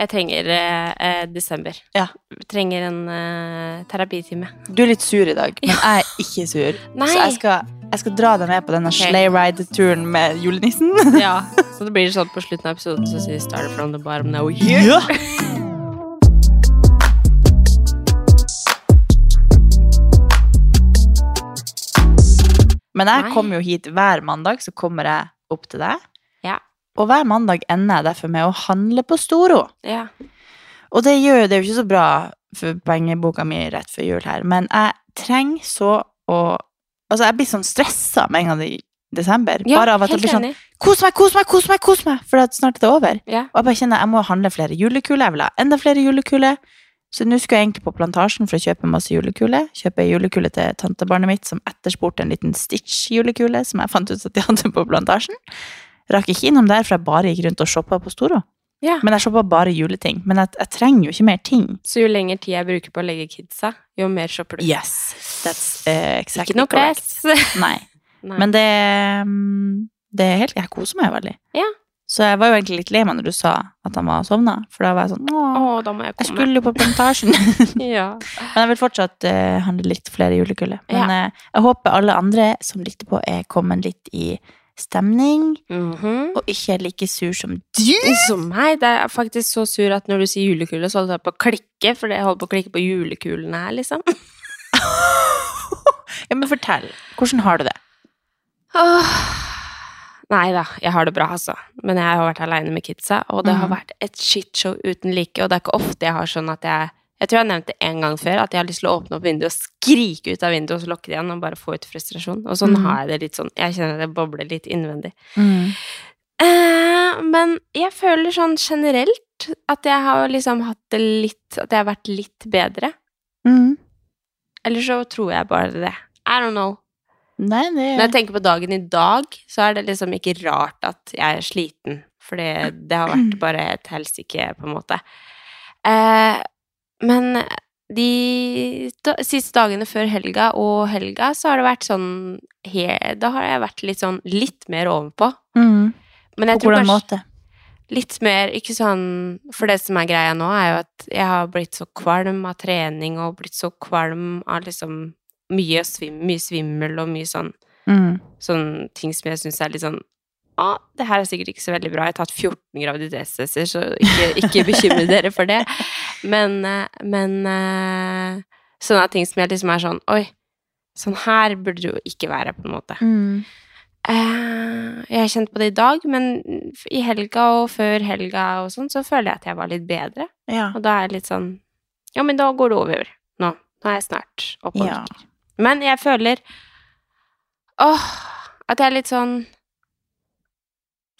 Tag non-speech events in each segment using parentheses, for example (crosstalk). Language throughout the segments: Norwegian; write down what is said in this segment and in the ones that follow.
Jeg trenger eh, eh, desember. Ja. Trenger en eh, terapitime. Du er litt sur i dag, men (laughs) jeg er ikke sur. Nei. Så jeg skal, jeg skal dra deg med på denne sleigh ride-turen med julenissen. (laughs) Ja, Så det blir sånn på slutten av episoden så sier 'Started from the bottom, now here'. Ja. Men jeg kommer jo hit hver mandag, så kommer jeg opp til deg. Og hver mandag ender jeg derfor med å handle på Storo. Ja. Og det, gjør, det er jo ikke så bra for pengeboka mi rett før jul her, men jeg trenger så å Altså, jeg blir sånn stressa med en gang i desember. ja bare av at jeg blir sånn enig. Kos meg, kos meg, kos meg! kos meg For at snart er det over. Ja. Og jeg bare kjenner jeg må handle flere julekuler. Jeg vil ha enda flere julekuler. Så nå skulle jeg egentlig på Plantasjen for å kjøpe masse julekuler. Kjøpe julekule til tantebarnet mitt som etterspurte en liten Stitch-julekule som jeg fant ut at de hadde på Plantasjen. Rakk ikke innom der, for jeg bare gikk rundt og shoppa på Storo. Ja. Men jeg shoppa bare juleting. Men jeg, jeg trenger jo ikke mer ting. Så jo lenger tid jeg bruker på å legge kidsa, jo mer shopper du. Yes, that's uh, exactly Ikke noe correct. press. (laughs) Nei. Nei. Men det, mm, det er helt Jeg koser meg veldig. Ja. Så jeg var jo egentlig litt lei meg når du sa at han var sovna, for da var jeg sånn Åh, Å, da må jeg komme. jeg skulle jo på plantasjen. (laughs) (laughs) Ja. Men jeg vil fortsatt uh, handle litt flere julekuler. Men Ja. uh, jeg håper alle andre som lytter på, er kommet litt i stemning, Mhm. og ikke er like sur som du. Som meg. Det er faktisk så sur at når du sier julekule, så holder jeg på å klikke, for jeg holder på å klikke på julekulene her, liksom. (laughs) Ja, men fortell. Hvordan har du det? Åh. Nei da, jeg har det bra, altså. Men jeg har vært aleine med kidsa, og det har Mhm. vært et shitshow uten like. Og det er ikke ofte jeg har sånn at jeg Jeg tror jeg har nevnt det en gang før, at jeg har lyst til å åpne opp vinduet og skrike ut av vinduet, og så lukke det igjen og bare få ut frustrasjon. Og sånn mm. har jeg det litt sånn. Jeg kjenner det bobler litt innvendig. Eh, men jeg føler sånn generelt at jeg har liksom hatt det litt At jeg har vært litt bedre. Mm. Eller så tror jeg bare det. I don't know. Nei, det Når jeg tenker på dagen i dag, så er det liksom ikke rart at jeg er sliten. For det, det har vært (clears throat) bare et helsike, på en måte. Eh, men de da, siste dagene før helga og helga, så har det vært sånn he, Da har jeg vært litt sånn litt mer ovenpå. mm. Men På jeg tror hvordan måte? litt mer Ikke sånn For det som er greia nå, er jo at jeg har blitt så kvalm av trening og blitt så kvalm av liksom mye, svim, mye svimmel og mye sånn Mm. sånne ting som jeg syns er litt sånn ah, det her er sikkert ikke så veldig bra. Jeg har tatt 14 graviditetstester, så ikke, ikke bekymre dere for det. Men, eh, men eh, sånne ting som jeg liksom er sånn Oi, sånn her burde det jo ikke være, på en måte. Mm. Eh, jeg har kjent på det i dag, men i helga og før helga og sånn, så føler jeg at jeg var litt bedre. Ja. Og da er jeg litt sånn Ja, men da går det over. Nå. Nå er jeg snart oppe og Ja. Men jeg føler Åh, at jeg er litt sånn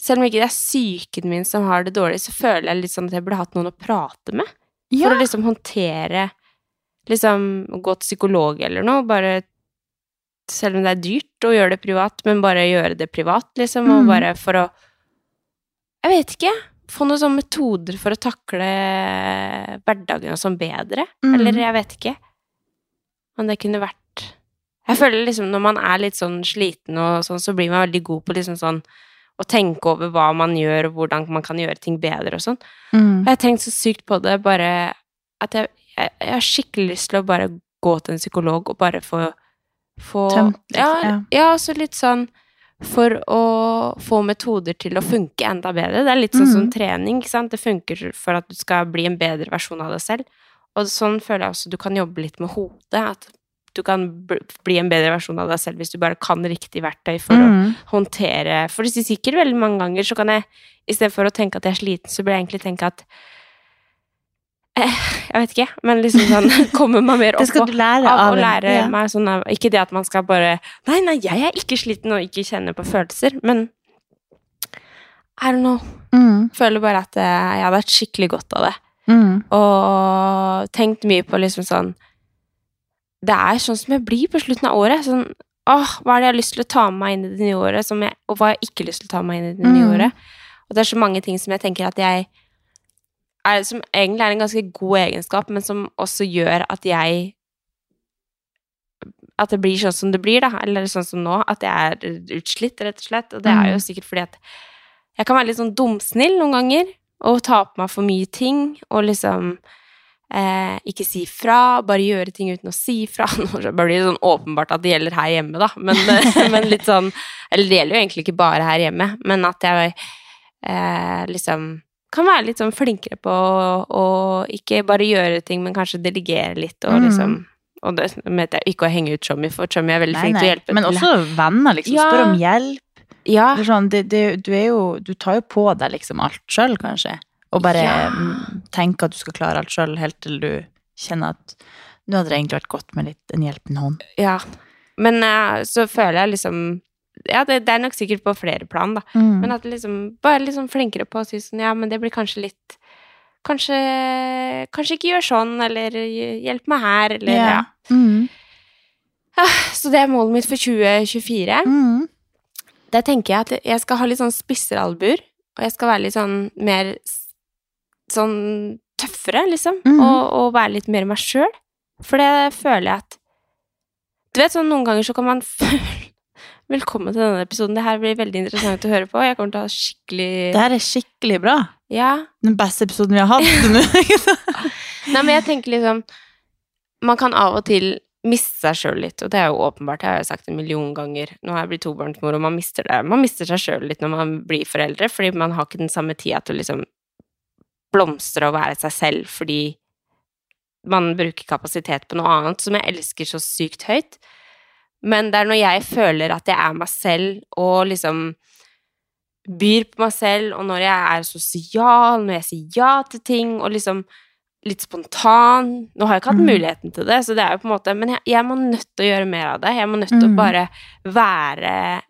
Selv om ikke det er psyken min som har det dårlig, så føler jeg litt sånn at jeg burde hatt noen å prate med. For Ja. å liksom håndtere Liksom gå til psykolog eller noe, bare Selv om det er dyrt å gjøre det privat, men bare gjøre det privat, liksom, og Mm. bare for å Jeg vet ikke. Få noen sånne metoder for å takle hverdagen og sånn bedre. Mm. Eller jeg vet ikke. Men det kunne vært Jeg føler liksom når man er litt sånn sliten og sånn, så blir man veldig god på liksom sånn å tenke over hva man gjør, og hvordan man kan gjøre ting bedre og sånn. Mm. Og jeg har tenkt så sykt på det, bare at jeg, jeg, jeg har skikkelig lyst til å bare gå til en psykolog og bare få, få Tømt ja, ja. ja, så litt sånn for å få metoder til å funke enda bedre. Det er litt sånn som Mhm. trening, ikke sant. Det funker for at du skal bli en bedre versjon av deg selv. Og sånn føler jeg også du kan jobbe litt med hodet. At du kan bli en bedre versjon av deg selv hvis du bare kan riktig verktøy for Mm. å håndtere For det sier sikkert veldig mange ganger, så kan jeg istedenfor å tenke at jeg er sliten, så burde jeg egentlig tenke at eh, Jeg vet ikke, men liksom sånn (laughs) Kommer meg mer opp på- lære av av å lære ja. meg sånn av Ikke det at man skal bare Nei, nei, jeg er ikke sliten og ikke kjenner på følelser, men I don't know. Mm. Føler bare at eh, jeg hadde hatt skikkelig godt av det. Mm. Og tenkt mye på liksom sånn Det er sånn som jeg blir på slutten av året. Sånn Åh, hva er det jeg har lyst til å ta med meg inn i det nye året, som jeg, og hva har jeg ikke lyst til å ta med meg inn i det nye Mm. året? Og det er så mange ting som jeg tenker at jeg er, Som egentlig er en ganske god egenskap, men som også gjør at jeg At det blir sånn som det blir, da. Eller sånn som nå. At jeg er utslitt, rett og slett. Og det er jo Mm. sikkert fordi at jeg kan være litt sånn dumsnill noen ganger. Og ta på meg for mye ting. Og liksom eh, ikke si fra. Bare gjøre ting uten å si fra. (laughs) Nå blir det sånn åpenbart at det gjelder her hjemme, da. Men, (laughs) men litt sånn Eller det gjelder jo egentlig ikke bare her hjemme, men at jeg eh, liksom kan være litt sånn flinkere på å, ikke bare gjøre ting, men kanskje delegere litt, og Mm. liksom Og det mente jeg ikke å henge ut Chommy, for Chommy er veldig Nei, flink til å hjelpe Men også venner, liksom. Ja. Spør om hjelp. Ja, sånn, det, det, du jo Du tar jo på deg liksom alt sjøl, kanskje. Og bare Ja. tenke at du skal klare alt sjøl, helt til du kjenner at nå hadde det egentlig vært godt med litt en hjelpende hånd. ja. Men uh, så føler jeg liksom Ja, det, det er nok sikkert på flere plan, da. Mm. Men at liksom Bare liksom flinkere på å si sånn Ja, men det blir kanskje litt Kanskje Kanskje ikke gjør sånn, eller hjelp meg her, eller ja. Mm. Så det er målet mitt for 2024. Mm. Der tenker jeg at jeg skal ha litt sånn spissere albuer, og jeg skal være litt sånn mer sånn tøffere, liksom, Mhm. og, og være litt mer meg sjøl. For det føler jeg at Du vet sånn noen ganger så kan man (laughs) føle Velkommen til denne episoden. Det her blir veldig interessant å høre på. Jeg kommer til å ha skikkelig Det her er skikkelig bra. Ja. Den beste episoden vi har hatt. (laughs) (laughs) Nei, men jeg tenker liksom Man kan av og til miste seg sjøl litt, og det er jo åpenbart, det har jeg sagt en million ganger. Nå har jeg blitt tobarnsmor, og man mister det. Man mister seg sjøl litt når man blir foreldre, fordi man har ikke den samme tida til å liksom blomstre og være seg selv, fordi man bruker kapasitet på noe annet som jeg elsker så sykt høyt. Men det er når jeg føler at jeg er meg selv, og liksom byr på meg selv, og når jeg er sosial, når jeg sier ja til ting, og liksom litt spontan Nå har jeg ikke hatt Mhm. muligheten til det, så det er jo på en måte Men jeg, jeg må nødt til å gjøre mer av det. Jeg må nødt til mm. å bare være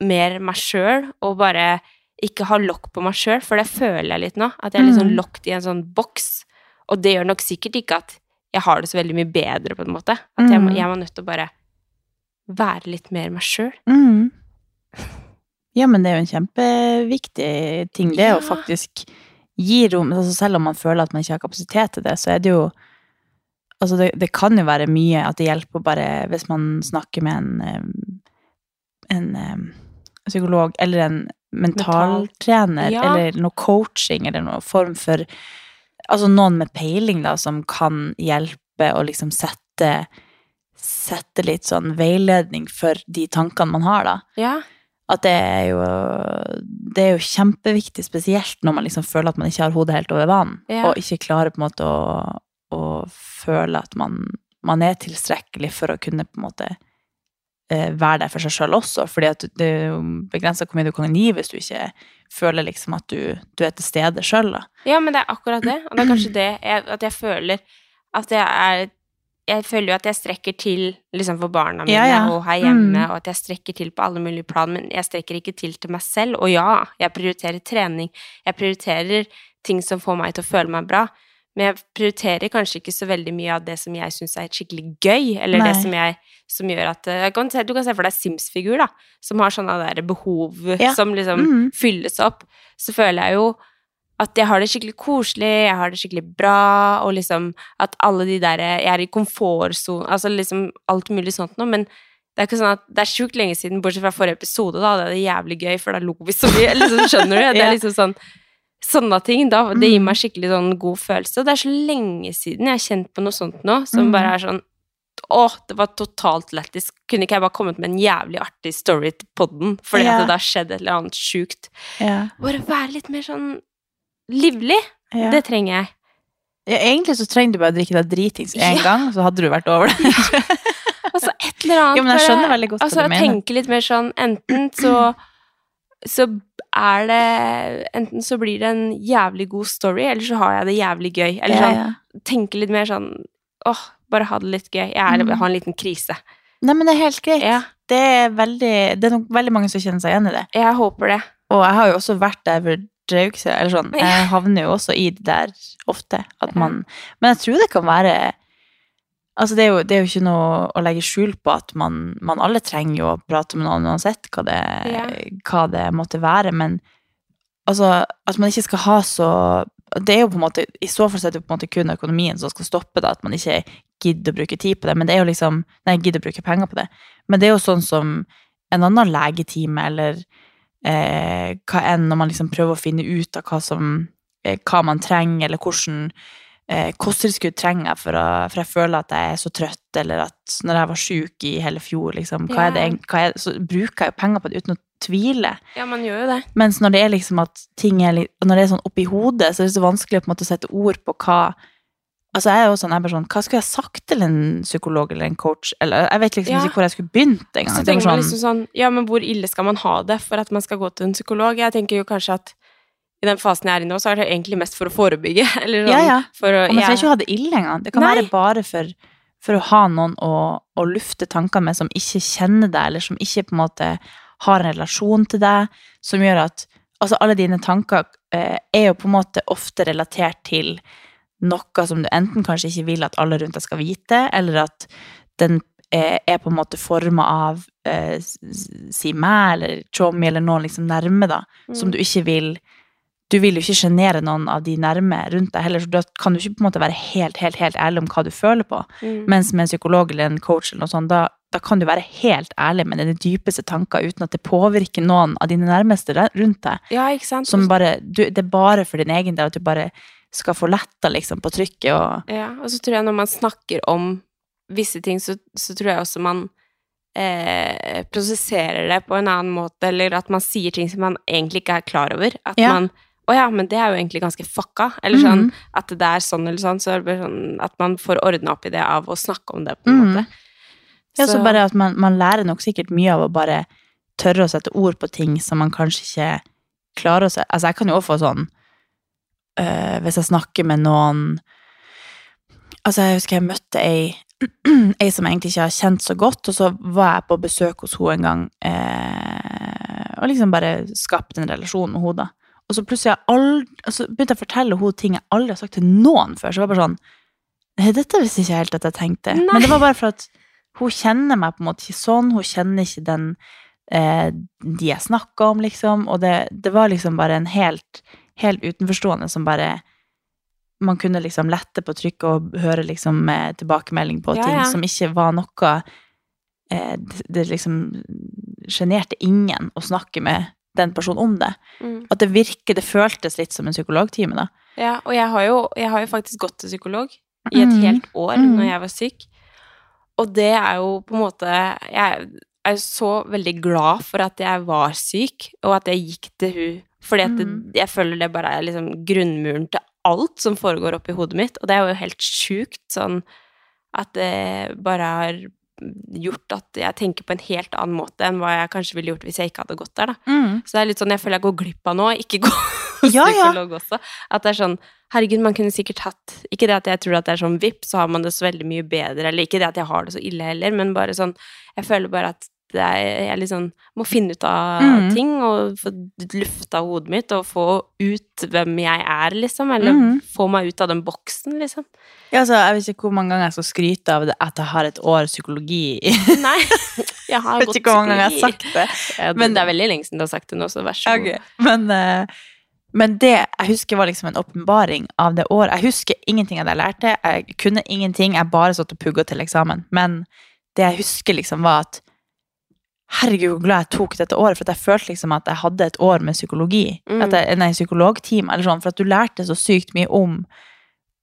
mer meg sjøl, og bare ikke ha lokk på meg sjøl, for det føler jeg litt nå. At jeg er litt sånn Mhm. lokket i en sånn boks. Og det gjør nok sikkert ikke at jeg har det så veldig mye bedre, på en måte. At jeg, må, Mhm. jeg var nødt til å bare være litt mer meg sjøl. Mm. Ja, men det er jo en kjempeviktig ting, det Ja. å faktisk gi rom altså Selv om man føler at man ikke har kapasitet til det, så er det jo Altså, det, det kan jo være mye at det hjelper bare hvis man snakker med en en, en psykolog eller en mentaltrener Ja. eller noe coaching eller noen form for Altså noen med peiling, da, som kan hjelpe å liksom sette Sette litt sånn veiledning for de tankene man har, da. Ja. At det er jo Det er jo kjempeviktig, spesielt når man liksom føler at man ikke har hodet helt over vann, Ja. og ikke klarer på en måte å, å føle at man, man er tilstrekkelig for å kunne på en måte være der for seg sjøl også, fordi at det er jo begrensa hvor mye du kan gi hvis du ikke føler liksom at du, du er til stede sjøl. Ja, men det er akkurat det. Og det er kanskje det jeg, at jeg føler at jeg er Jeg føler jo at jeg strekker til liksom for barna mine Ja, ja. og her hjemme, Mm. og at jeg strekker til på alle mulige plan, men jeg strekker ikke til til meg selv. Og ja, jeg prioriterer trening. Jeg prioriterer ting som får meg til å føle meg bra. Men jeg prioriterer kanskje ikke så veldig mye av det som jeg syns er skikkelig gøy, eller det som, jeg, som gjør at eh, kan se, Du kan se for deg Sims-figur, da, som har sånne der behov Ja. som liksom Mhm. fylles opp. Så føler jeg jo at jeg har det skikkelig koselig, jeg har det skikkelig bra, og liksom at alle de der Jeg er i komfortsonen Altså liksom alt mulig sånt noe, men det er ikke sånn at det er sjukt lenge siden, bortsett fra forrige episode, da, det er jævlig gøy, for da lo vi så mye. (laughs) Liksom, skjønner du? (laughs) Det er liksom sånn Sånne ting, da. Det gir Mm. meg skikkelig sånn god følelse. Og det er så lenge siden jeg har kjent på noe sånt nå, som Mm. bare er sånn Å, det var totalt lættis. Kunne ikke jeg bare kommet med en jævlig artig story til podden, fordi yeah. at det har skjedd et eller annet sjukt? Yeah. Bare være litt mer sånn livlig. Yeah. Det trenger jeg. Ja, egentlig så trenger du bare å drikke deg dritings én Ja. gang, så hadde du vært over det. altså et eller annet. Jo, men jeg skjønner veldig godt hva altså, du mener. tenke litt mer sånn Enten så (clears throat) (clears throat) så er det Enten så blir det en jævlig god story, eller så har jeg det jævlig gøy. Eller Ja, sånn, ja. tenke litt mer sånn Åh, bare ha det litt gøy. Jeg er, Mm. har en liten krise. Nei, men det er helt greit. Ja, Det er veldig Det er nok veldig mange som kjenner seg igjen i det. jeg håper det. Og jeg har jo også vært der for uker siden, eller sånn. Jeg havner jo også i det der ofte. At man Men jeg tror det kan være Altså, det er, jo, det er jo ikke noe å legge skjul på at man, man alle trenger jo å prate med noen uansett hva det, Ja. hva det måtte være, men altså, at man ikke skal ha så Det er jo på en måte I så fall så er det på en måte kun økonomien som skal stoppe det, at man ikke gidder å bruke tid på det, men det er jo liksom Nei, gidder å bruke penger på det. Men det er jo sånn som en annen legetime, eller eh, hva enn, når man liksom prøver å finne ut av hva som eh, hva man trenger, eller hvordan kosttilskudd trenger jeg for, å, for jeg føler at jeg er så trøtt, eller at når jeg var syk i hele fjor, liksom, hva er det, hva er, så bruker jeg jo penger på det uten å tvile. Ja, man gjør jo det. Mens når det er liksom at ting er når det er sånn oppi hodet, så er det så vanskelig å på en måte sette ord på hva Altså jeg er jo sånn, jeg bare sånn, Hva skulle jeg sagt til en psykolog eller en coach? Eller jeg vet liksom Ja. ikke hvor jeg skulle begynt engang. Så tenker man sånn- liksom sånn Ja, men hvor ille skal man ha det for at man skal gå til en psykolog? Jeg tenker jo kanskje at i den fasen jeg er i nå, så er det egentlig mest for å forebygge. (laughs) Eller sånn, Ja, ja. For å, Og man jeg- ikke ha det ille engang. Det kan Nei. være bare for, for å ha noen å, å lufte tanker med som ikke kjenner deg, eller som ikke på en måte har en relasjon til deg, som gjør at Altså, alle dine tanker eh, er jo på en måte ofte relatert til noe som du enten kanskje ikke vil at alle rundt deg skal vite, eller at den eh, er på en måte forma av eh, si meg eller Chommy eller noen liksom nærme, da, som du ikke vil du vil jo ikke sjenere noen av de nærme rundt deg heller, så da kan du ikke på en måte være helt, helt, helt ærlig om hva du føler på. Mm. Mens med en psykolog eller en coach eller noe sånt, da, da kan du være helt ærlig med dine dypeste tanker uten at det påvirker noen av dine nærmeste rundt deg. Ja, ikke sant? Som bare, du, det er bare for din egen del at du bare skal få letta liksom på trykket og Ja, og så tror jeg når man snakker om visse ting, så, så tror jeg også man eh, prosesserer det på en annen måte, eller at man sier ting som man egentlig ikke er klar over. At Ja. man Å ja, men det er jo egentlig ganske fucka. Eller sånn mm. at det er sånn eller sånn, så er det sånn at man får ordna opp i det av å snakke om det, på en mm. måte. Ja, så bare at man, man lærer nok sikkert mye av å bare tørre å sette ord på ting som man kanskje ikke klarer å se. Altså, jeg kan jo også få sånn øh, Hvis jeg snakker med noen Altså, jeg husker jeg møtte ei, (clears throat) ei som jeg egentlig ikke har kjent så godt, og så var jeg på besøk hos henne en gang, eh, og liksom bare skapte en relasjon med henne, da. Og så plutselig jeg aldri, altså begynte jeg å fortelle henne ting jeg aldri har sagt til noen før, så det var bare sånn Dette visste ikke helt at jeg tenkte. Nei. Men det var bare for at hun kjenner meg på en måte ikke sånn, hun kjenner ikke den eh, de jeg snakker om, liksom, og det, det var liksom bare en helt, helt utenforstående som bare man kunne liksom lette på trykket og høre liksom eh, tilbakemelding på Ja, ting ja. som ikke var noe eh, det, det liksom sjenerte ingen å snakke med den personen om det. Mm. At det virker, det føltes litt som en psykologtime, da. Ja, og jeg har, jo, jeg har jo faktisk gått til psykolog i et mm. helt år mm. når jeg var syk. Og det er jo på en måte Jeg er så veldig glad for at jeg var syk, og at jeg gikk til hun Fordi at det, Mhm. jeg føler det bare er liksom grunnmuren til alt som foregår oppi hodet mitt. Og det er jo helt sjukt sånn at det bare har gjort at jeg tenker på en helt annen måte enn hva jeg kanskje ville gjort hvis jeg ikke hadde gått der, da. Så det er litt sånn jeg føler jeg går glipp av nå, ikke gå (laughs) hos Ja, ja. psykolog også. At det er sånn Herregud, man kunne sikkert hatt Ikke det at jeg tror at det er sånn vipp, så har man det så veldig mye bedre, eller ikke det at jeg har det så ille heller, men bare sånn Jeg føler bare at er, jeg liksom må finne ut av mm. ting og få lufta hodet mitt og få ut hvem jeg er, liksom. Eller mm. få meg ut av den boksen, liksom. Ja, altså, jeg vet ikke hvor mange ganger jeg skal skryte av det at jeg har et år psykologi. (laughs) Nei, jeg har Jeg vet gått ikke hvor mange ganger jeg har sagt det. Ja, Men- det er veldig lenge siden du har sagt det nå, så vær så god. Okay. Men, eh, men det jeg husker var liksom en åpenbaring av det året. Jeg husker ingenting av det jeg lærte. Jeg kunne ingenting. Jeg bare satt og pugga til eksamen. Men det jeg husker, liksom, var at Herregud, hvor glad jeg tok dette året, for jeg følte liksom at jeg hadde et år med psykologi. Mm. Jeg, nei, psykologtime, eller sånn, for at du lærte så sykt mye om,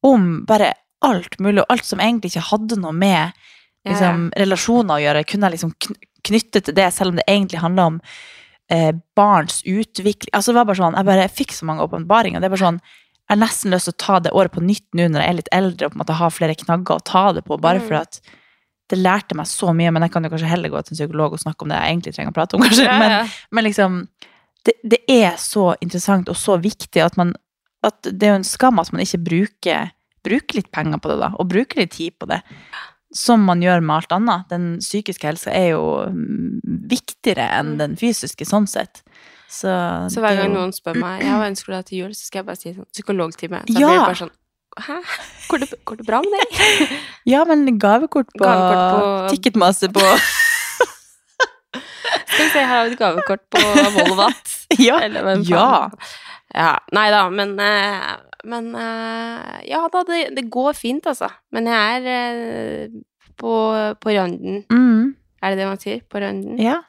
om bare alt mulig, og alt som egentlig ikke hadde noe med liksom, relasjoner å gjøre, kunne jeg liksom kn- knytte til det, selv om det egentlig handla om eh, barns utvikling. Altså, det var bare sånn, jeg bare fikk så mange åpenbaringer. Det er bare sånn, jeg har nesten lyst til å ta det året på nytt nå når jeg er litt eldre og på en måte har flere knagger å ta det på, bare Mm. for at det lærte meg så mye, men jeg kan jo kanskje heller gå til en psykolog og snakke om det jeg egentlig trenger å prate om, (laughs) kanskje. Ja, Men, ja. men liksom, det, det er så interessant og så viktig at man at det er jo en skam at man ikke bruker, bruker litt penger på det, da, og bruker litt tid på det. Som man gjør med alt annet. Den psykiske helsa er jo mm, viktigere enn den fysiske, sånn sett. Så, Så hver er gang noen spør meg ja, hva ønsker du deg til jul, så skal jeg bare si sånn psykologtime. Så Ja. blir det bare sånn Hæ? Går det, går det bra med deg? (laughs) Ja, men gavekort på, Gavekort på- Ticketmaster på (laughs) Skal vi se, her har vi et gavekort på Volvat. (laughs) Ja! Eller ja. Ja, nei da, men eh, Men eh, ja da, det, det går fint, altså. Men jeg er eh, på, på randen. Mm, Er det det man sier? På randen? ja.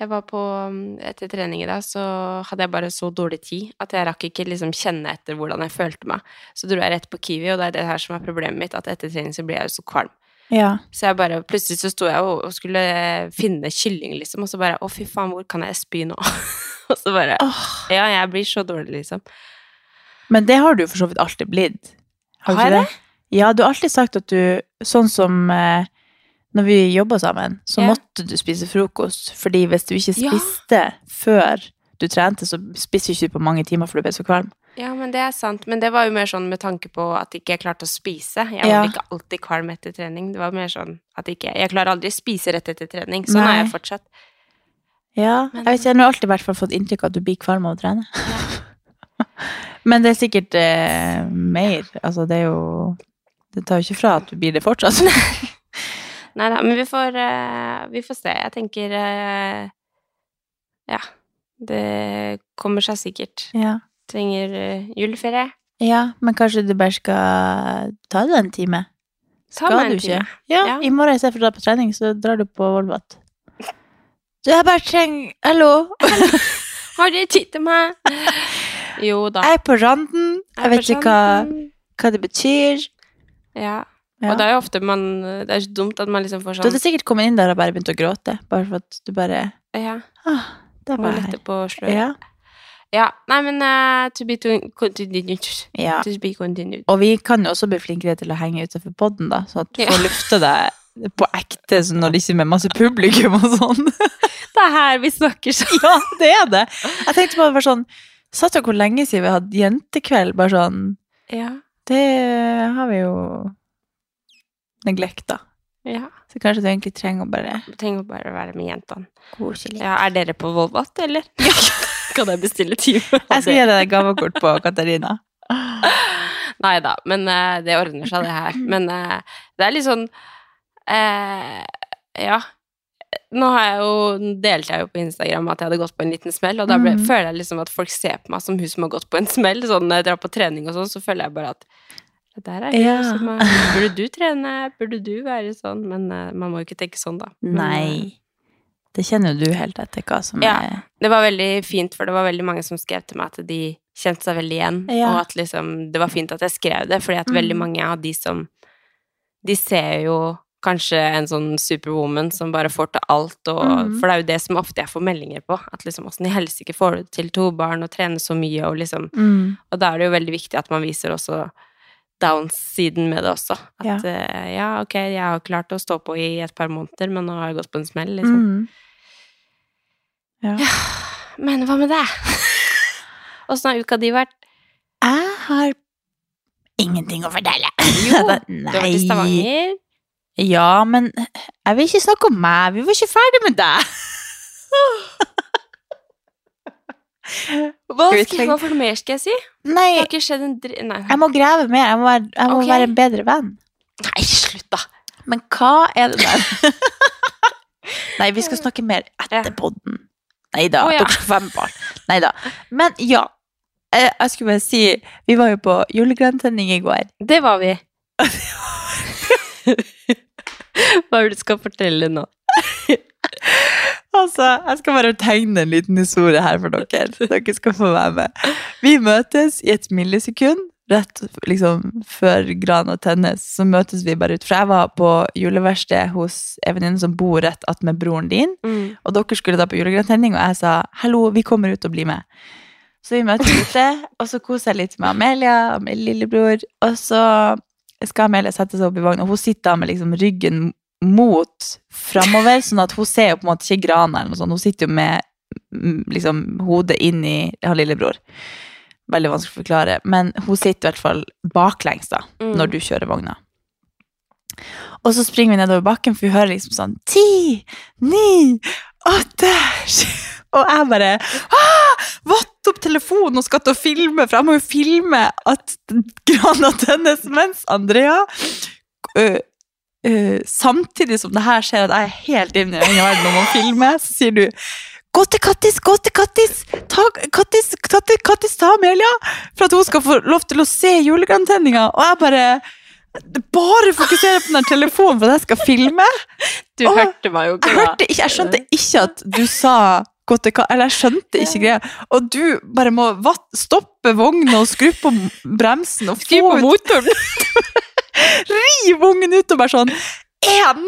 Jeg var på mm, Etter trening i dag, så hadde jeg bare så dårlig tid at jeg rakk ikke liksom kjenne etter hvordan jeg følte meg. Så dro jeg rett på Kiwi, og det er det her som er problemet mitt, at etter trening så blir jeg jo så kvalm. ja. Så jeg bare, plutselig så sto jeg og, skulle finne kylling, liksom, og så bare Å, fy faen, hvor kan jeg spy nå? (laughs) og så bare Ja, jeg blir så dårlig, liksom. Men det har du for så vidt alltid blitt. Har, du Har jeg det? Ja, du har alltid sagt at du Sånn som eh, når vi jobba sammen, så yeah. måtte du spise frokost. Fordi hvis du ikke Ja. spiste før du trente, så spiste ikke på mange timer for du ble så kvalm. Ja, men det er sant. Men det var jo mer sånn med tanke på at jeg ikke klarte å spise. Jeg Ja. ikke alltid kvalm etter trening. Det var mer sånn at jeg ikke Jeg klarer aldri å spise rett etter trening. Sånn Nei. er jeg fortsatt. Ja, Men- jeg vet ikke, jeg har alltid i hvert fall fått inntrykk av at du blir kvalm av å trene. (laughs) Men det er sikkert eh, mer. Altså, det er jo Det tar jo ikke fra at du blir det fortsatt. (laughs) (laughs) Nei da, men vi får, eh, vi får se. Jeg tenker eh, Ja. Det kommer seg sikkert. ja. Trenger eh, juleferie. ja, men kanskje du bare skal ta deg en time? Skal en du ikke? Ja, Ja. i morgen istedenfor å dra på trening, så drar du på Volvat. Du, jeg bare trenger Hallo? (laughs) Har dere tid til meg? Jo da. Jeg er på randen. Jeg vet ikke hva, hva det betyr. Ja. Ja. Og det er jo ofte man Det er ikke dumt at man liksom får sånn Du hadde sikkert kommet inn der og bare begynt å gråte, bare for at du bare Ja. ah, Det var lette på sløret. Ja. Ja. Nei, men uh, to be to continued. ja. To be continued. Og vi kan jo også bli flinkere til å henge utenfor podden, da, så at du får lufte deg på ekte sånn, de ikke er med masse publikum og sånn. (laughs) Det er her vi snakker sånn. ja, det er det. Jeg tenkte på det bare sånn Satt jo hvor lenge siden vi hadde jentekveld? Bare sånn Ja. Det har vi jo neglekta. ja. Så kanskje du egentlig trenger å bare Trenger bare å være med jentene. Ja, er dere på Volvat, eller? (laughs) (laughs) kan jeg bestille time? Jeg skal gi deg gavekort på Katarina. (laughs) Nei da, men uh, det ordner seg, det her. Men uh, det er litt sånn uh, Ja. Nå har jeg jo, delte jeg jo på Instagram at jeg hadde gått på en liten smell, og da ble, mm. føler jeg liksom at folk ser på meg som hun som har gått på en smell. Sånn når jeg drar på trening og sånn, så føler jeg bare at der er hun Ja. som er (laughs) Burde du trene? Burde du være sånn? Men uh, man må jo ikke tenke sånn, da. Men, eh, Nei. Det kjenner jo du helt etter hva som Ja. er Det var veldig fint, for det var veldig mange som skrev til meg at de kjente seg veldig igjen, Ja. og at liksom det var fint at jeg skrev det, fordi at veldig Mm. mange av de som De ser jo kanskje en sånn superwoman som bare får til alt, og Mm. For det er jo det som ofte jeg får meldinger på, at liksom åssen i helsike får du til to barn og trene så mye, og liksom mm. Og da er det jo veldig viktig at man viser også downsiden med det også. At Ja. ja. ja, ok, jeg har klart å stå på i et par måneder, men nå har jeg gått på en smell, liksom. Mm. Ja. Men hva med deg? (laughs) Åssen har uka di vært? Jeg har ingenting å fortelle. Jo, (laughs) Da- Du har vært i Stavanger. Ja, men jeg vil ikke snakke om meg. Vi var ikke ferdig med deg. (laughs) Hva, Skal hva for noe mer skal jeg si? Det Nei, har ikke skjedd en dri... Nei. jeg må grave mer. Jeg må være, jeg må okay. være en bedre venn. Nei, slutt, da! Men hva er det der? (laughs) Nei, vi skal snakke mer etter podden. Nei da, Oh, ja. dere med på. Nei da. Men ja. Eh, Jeg skulle bare si Vi var jo på julegrantenning i går. Det var vi. (laughs) Hva er det du skal fortelle nå? (laughs) Altså, jeg skal bare tegne en liten historie her for dere. Dere skal få være med. Vi møtes i et millisekund. Rett liksom før granen tennes, så møtes vi bare ut. For jeg var på juleverksted hos en venninne som bor rett attmed broren din. Mm. Og dere skulle da på julegrantenning, og jeg sa 'hallo, vi kommer ut og blir med'. Så vi møtes ute, og så koser jeg litt med Amelia og min lillebror. Og så skal Amelia sette seg opp i vogna, og hun sitter da med liksom ryggen mot framover, sånn at hun ser jo på en måte ikke grana eller noe sånt. Hun sitter jo med mm, liksom, hodet inn i ja, lillebror. Veldig vanskelig å forklare. Men hun sitter i hvert fall baklengs da, Mm. når du kjører vogna. Og så springer vi nedover bakken, for vi hører liksom sånn Ti, ni, åtte (laughs) Og jeg bare ah, Vatt opp telefonen og skal til å filme, for jeg må jo filme at grana tennes mens Andrea ø, Samtidig som det her skjer at jeg er helt inne i verden om å filme, så sier du Gå til Kattis, gå til Kattis! Ta, Kattis, Kattis, Kattis, ta Amelia! For at hun skal få lov til å se julegrantenninga. Og jeg bare bare fokuserer på den telefonen for at jeg skal filme. Du og hørte meg jo ikke, Jeg, hørte jeg skjønte ikke at du sa gå til kattis, Eller jeg skjønte ikke greia. Og du bare må stoppe vogna og skru på bremsen og Skru få på ut motoren! (laughs) riv ungen ut og bare sånn Én!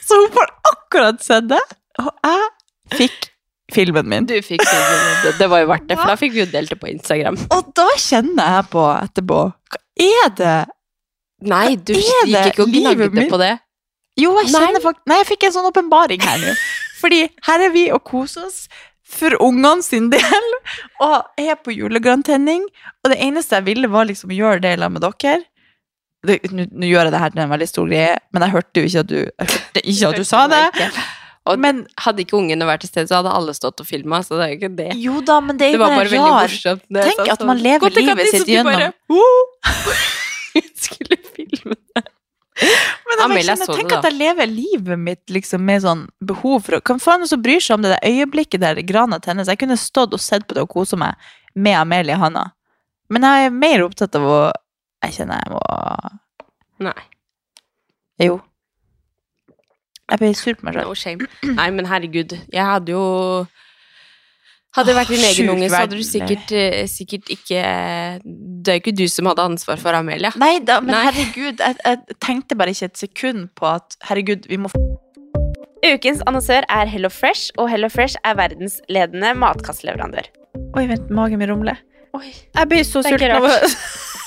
Så hun får akkurat sett det. Og jeg fikk filmen min. Du fikk filmen det, det var jo verdt det, for da fikk vi jo delt det på Instagram. Og da kjenner jeg på etterpå Hva er det Nei, du gikk ikke og gnagde på det. Jo, jeg kjenner faktisk Nei, jeg fikk en sånn åpenbaring her nå. Fordi her er vi og koser oss for ungene sin del, og er på julegrantenning. Og det eneste jeg ville, var liksom å gjøre det sammen med dere. Det- Nå gjør jeg det her til en veldig stor greie, men jeg hørte jo ikke at du, ikke at du sa det. Og Men hadde ikke ungene vært til stede, så hadde alle stått og filma, så det er jo ikke det. jo da, men det er Det jo var bare rar. morsomt. det, Tenk sånn, at man lever «Gå til livet Kattis», sitt og bare, gjennom. (laughs) Skulle filme det. Men jeg, Amelia kjenner, tenk det, at jeg lever livet mitt liksom med sånn behov for å Hvem faen det som bryr seg om det der øyeblikket der grana tennes? Jeg kunne stått og sett på det og kosa meg med Amelie Hanna. Men jeg er mer opptatt av å Jeg kjenner jeg må Nei, Jo. Jeg blir sur på meg sjøl. no shame. Nei, men herregud, jeg hadde jo Hadde det vært din egen unge, så hadde du sikkert, eh, sikkert ikke Det er jo ikke du som hadde ansvar for Amelia. Nei da, men Nei. herregud, jeg, jeg tenkte bare ikke et sekund på at herregud, vi må Ukens annonsør er Hello Fresh, og Hello Fresh er verdens ledende matkastleverandør. Oi, vent, magen min rumler. Oi. Jeg blir så sulten av (laughs)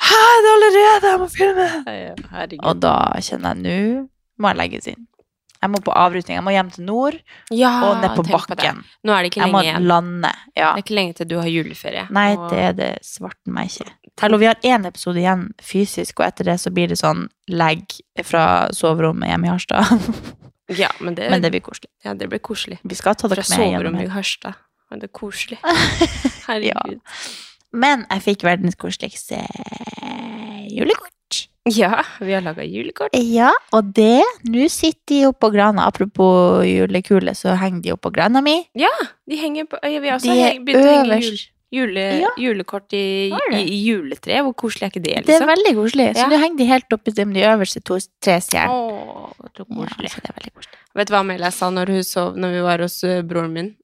Hæ, det er allerede! Jeg må filme! Herregud. Og da kjenner jeg nå må jeg legges inn. Jeg må på avrutning. Jeg må hjem til nord Ja, og ned på bakken. På. Nå er det ikke Jeg må igjen. lande. Ja. Det er ikke lenge til du har juleferie. Nei, Og- det er det svarten meg ikke. Hallo, vi har én episode igjen fysisk, og etter det så blir det sånn legg fra soverommet hjemme i Harstad. (laughs) Ja, men det, Men det blir koselig. ja, det blir koselig. Vi skal ta Fra dere med gjennom soverommet i. Harstad. Men det er koselig. (laughs) Herregud. Men jeg fikk verdens koseligste julekort. Ja, vi har laga julekort. Ja, og det Nå sitter de oppå grana. Apropos julekule, så henger de oppå grana mi. Ja, de henger på ja, Vi har også heng- begynt å henge jul, jule, Ja. julekort i, i, i juletreet. Hvor koselig er ikke det? Det er liksom? veldig koselig. Så Ja. nå henger de helt oppi de de øverste to, tre stjernene. Ja, koselig. så det er veldig koselig. Vet du hva Amelia sa når hun sov når vi var hos uh, broren min?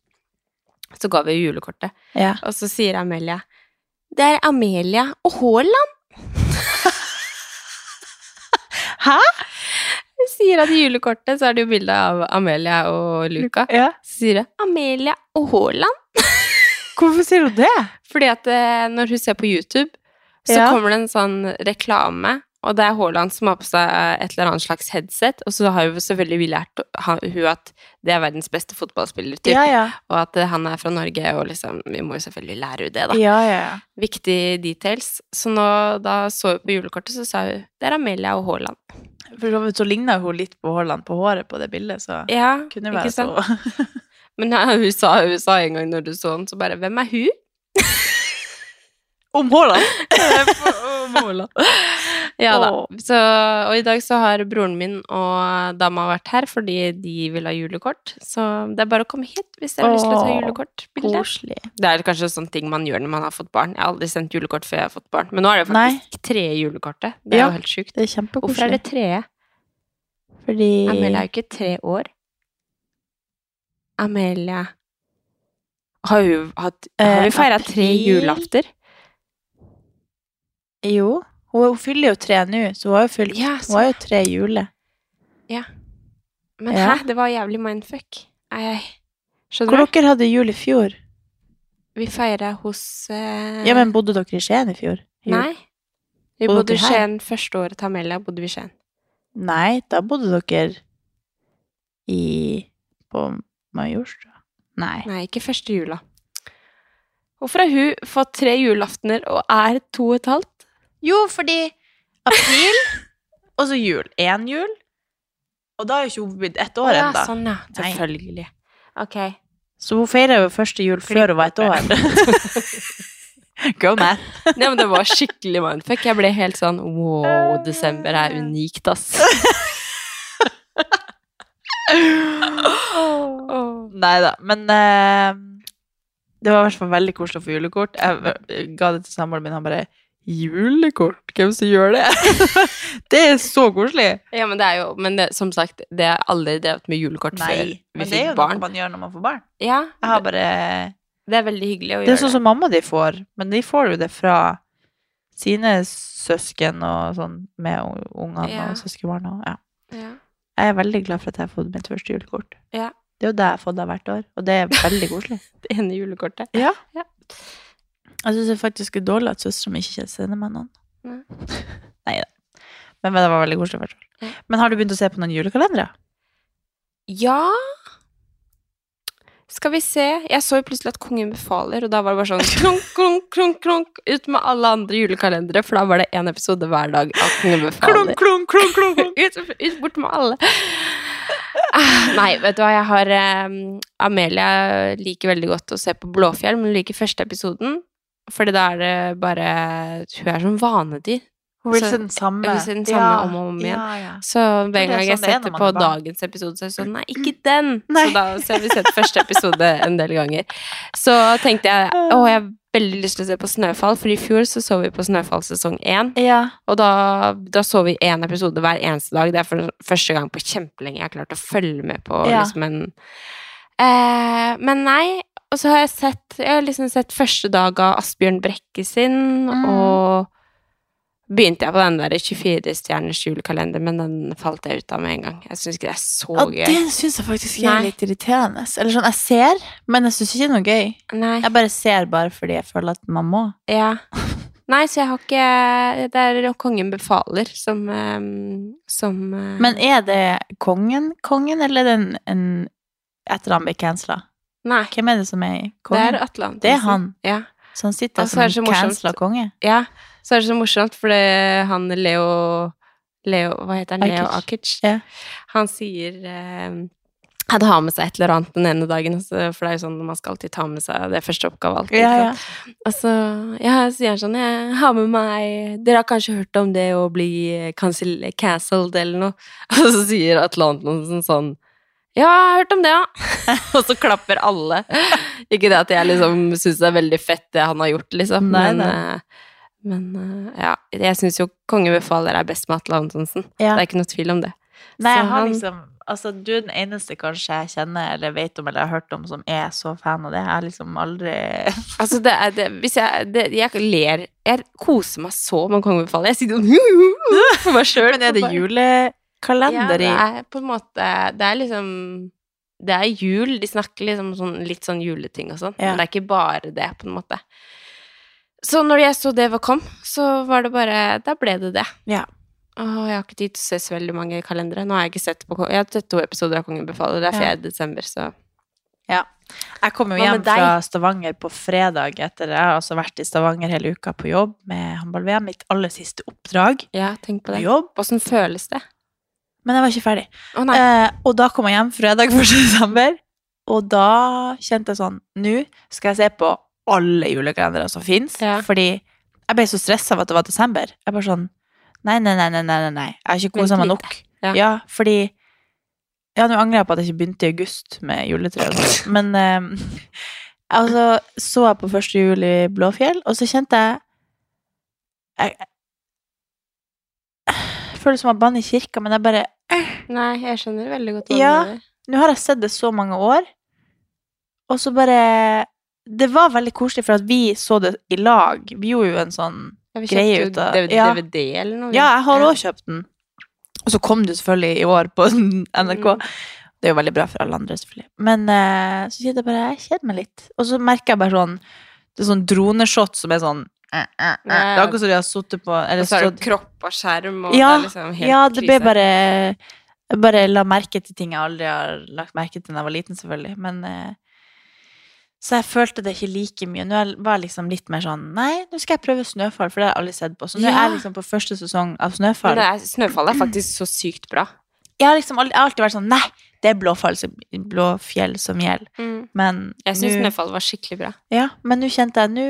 Så ga vi julekortet, Ja. og så sier Amelia Det er Amelia og Haaland. (laughs) Hæ? Hun sier at i julekortet så er det jo bilde av Amelia og Luca. Ja. Så sier hun Amelia og Haaland. (laughs) Hvorfor sier hun det? Fordi at eh, når hun ser på YouTube, så Ja. kommer det en sånn reklame, og det er Haaland som har på seg et eller annet slags headset, og så har jo selvfølgelig vi lært hun at det er verdens beste fotballspiller, typ, Ja, ja. og at eh, han er fra Norge, og liksom, vi må jo selvfølgelig lære henne det, da. Ja. Viktige details. Så nå, da så hun på julekortet, så sa hun det er Amelia og Haaland. For så vidt så ligna hun litt på Haaland på håret på det bildet, så Ja, kunne være så Men hun, sa, hun sa en gang når du så den, så bare Hvem er hun? (laughs) Om Haaland? (laughs) (laughs) Ja da. Så, og i dag så har broren min og dama vært her fordi de vil ha julekort. Så det er bare å komme hit hvis dere har lyst til å ta julekortbilde. Koselig. Det er kanskje sånne ting man gjør når man har fått barn. Jeg har aldri sendt julekort før jeg har fått barn. Men nå er det faktisk tredje julekortet. Det er Ja. jo helt sjukt. Det er. Hvorfor er det tredje? Fordi Amelia er jo ikke tre år. Amelia Har, hun hatt, har Eh, vi feira tre julafter? Jo. Hun, hun fyller jo tre nå, så hun har jo fylt Ja, Hun har jo tre jule. Men Ja. hæ, det var jævlig mindfuck. Ei, Skjønner Hvor du? dere hadde jul i fjor? Vi feira hos eh, Ja, men bodde dere i Skien i fjor? Jul? Nei. Vi Bodde bodde i? Skien første året til Amelia. bodde vi i Skien. Nei, da bodde dere i På Majorstua? Nei. Nei, ikke første jula. Hvorfor har hun fått tre julaftener og er to og et halvt? Jo, fordi april, (laughs) og så jul. Én jul. Og da er jo ikke hun blitt ett år ja, ennå. sånn, ja. Selvfølgelig. Ok. Så hun feira jo første jul før hun var ett år. (laughs) Go man. (laughs) Nei, men det var skikkelig mindfuck. Jeg ble helt sånn wow, desember er unikt, ass. Nei da, men eh, det var i hvert fall veldig koselig å få julekort. Jeg ga det til samboeren min, han bare Julekort? Hvem som gjør det? (laughs) det er så koselig! Ja, men det er jo Men det, som sagt, det har aldri drevet med julekort før vi men det er jo barn. noe man gjør når man får barn. Ja, Jeg har bare det er veldig hyggelig å gjøre Det er sånn som mamma de får, men de får jo det fra sine søsken og sånn, med ungene Ja. og søskenbarna. Ja. Ja. Jeg er veldig glad for at jeg har fått mitt første julekort. Ja. Det er jo det jeg har fått av hvert år, og det er veldig koselig. (laughs) Det ene julekortet. Ja. Ja. Jeg syns det faktisk er dårlig at søstera mi ikke sender meg noen. Nei. (laughs) Nei da. Men, men det var veldig koselig. Ja. Men har du begynt å se på noen julekalendere? Ja Skal vi se Jeg så jo plutselig at Kongen befaler, og da var det bare sånn klunk, klunk, klunk, klunk ut med alle andre julekalendere, for da var det én episode hver dag av Kongen befaler. klunk, klunk, klunk! (laughs) ut, ut bort med alle. Ah, Nei, vet du hva, jeg har eh, Amelia liker veldig godt å se på Blåfjell, men hun liker første episoden. Fordi da er det bare Hun er som vanedyr. Hun vil se den samme. jeg vil se den samme om og om igjen. Ja, ja. Så hver er gang jeg sånn er setter på dagens episode, så er det sånn Nei, ikke den! (laughs) Nei. Så da så har vi sett første episode en del ganger. Så tenkte jeg å, jeg har veldig lyst til å se på Snøfall, for i fjor så så vi på Snøfall sesong én. Ja. Og da, da så vi én episode hver eneste dag. Det er for første gang på kjempelenge jeg har klart å følge med på Ja. liksom en eh, Men nei. Og så har jeg sett Jeg har liksom sett første dag av Asbjørn Brekke sin, Mm. og begynte jeg på den der 24-stjerners julekalender, men den falt jeg ut av med en gang. Jeg syns ikke det er så Ja, gøy. det syns jeg faktisk er Nei. litt irriterende. Eller sånn, jeg ser, men jeg syns ikke det er noe gøy. Nei. Jeg bare ser bare fordi jeg føler at man må. Ja. Nei, så jeg har ikke Det er Kongen befaler som eh, Som eh, Men er det kongen, kongen, eller er det en, en etter han ble cancela? Nei. Hvem er det som er Det er Atle Antonsen. Det er han. Ja. Så han sitter Og som cancela konge? Ja, så er det så morsomt, for det, han Leo Leo, hva heter han? Leo. Akic. Ja. Han sier eh, hadde ha med seg et eller annet den ene dagen, for det er jo sånn man skal alltid ta med seg det første oppgave alltid. Ja, ja. Og så ja, sier han sånn Jeg har med meg Dere har kanskje hørt om det å bli cancel, cancelled eller noe? (laughs) Og så sier Atle Antonsen sånn Ja, jeg har hørt om det, ja. (laughs) og så klapper alle. (laughs) Ikke det at jeg liksom syns det er veldig fett det han har gjort, liksom, Nei, men eh, men eh, ja, jeg syns jo Konge befaler er best med Atle Antonsen. Ja. Det er ikke noe tvil om det. Nei, Så jeg har han- liksom Altså, du er den eneste kanskje jeg kjenner eller vet om eller har hørt om som er så fan av det. Jeg har liksom aldri (laughs) Altså, det er det Hvis jeg det, Jeg ler Jeg koser meg så med Kongen befaler. Jeg sitter sånn for meg sjøl. Men er det julekalender i Ja, det er på en måte Det er liksom Det er jul. De snakker liksom sånn, litt sånn juleting og sånn. Ja. Men det er ikke bare det, på en måte. Så når jeg så det var kom, så var det bare Da ble det det. Ja. Åh, jeg har ikke tid til å se så veldig mange kalendere. Nå har jeg ikke sett på Jeg har sett to episoder av Kongen befaler. Det er 4. Ja. desember, så Ja. Jeg kom jo hjem fra Stavanger på fredag etter Jeg har altså vært i Stavanger hele uka på jobb med håndball-VM. Mitt aller siste oppdrag ja, tenk på på det. jobb. Åssen føles det? Men jeg var ikke ferdig. Oh. Eh, og da kom jeg hjem fredag 1. desember, og da kjente jeg sånn Nå skal jeg se på alle julekalendere som fins, Ja. fordi jeg ble så stressa av at det var desember. Jeg bare sånn Nei, nei, nei, nei, nei, nei, jeg har ikke kosa meg nok. Ja. Ja, fordi Ja, nå angrer jeg på at jeg ikke begynte i august med juletre, (laughs) men eh, altså så jeg på første jul i Blåfjell, og så kjente jeg jeg, jeg føler det som å banne i kirka, men jeg bare Nei, jeg skjønner veldig godt hva Ja. du mener. Nå har jeg sett det så mange år, og så bare Det var veldig koselig, for at vi så det i lag. Vi gjorde jo en sånn Ja, greie ut av DVD, ja. DVD eller noe. Ja, jeg har òg kjøpt den. Og så kom det selvfølgelig i år på (laughs) NRK. Mm. Det er jo veldig bra for alle andre, selvfølgelig. Men uh, så kjente jeg bare Jeg kjeder meg litt. Og så merker jeg bare sånn Det er sånn droneshot som er sånn. Det er akkurat som de har sittet på eller Og så er det kropp og skjerm, og ja, det er liksom helt ja, det ble bare Jeg bare la merke til ting jeg aldri har lagt merke til da jeg var liten, selvfølgelig. Men eh, Så jeg følte det ikke like mye. Nå var jeg liksom litt mer sånn Nei, nå skal jeg prøve Snøfall, for det har jeg aldri sett på. Så nå Ja. er jeg liksom på første sesong av Snøfall. Men det er, Snøfall er faktisk så sykt bra. Jeg har liksom aldri, jeg har alltid vært sånn Nei, det er Blåfall som, Blåfjell som gjelder. Men Jeg syns Snøfall var skikkelig bra. Ja, men nå kjente jeg Nå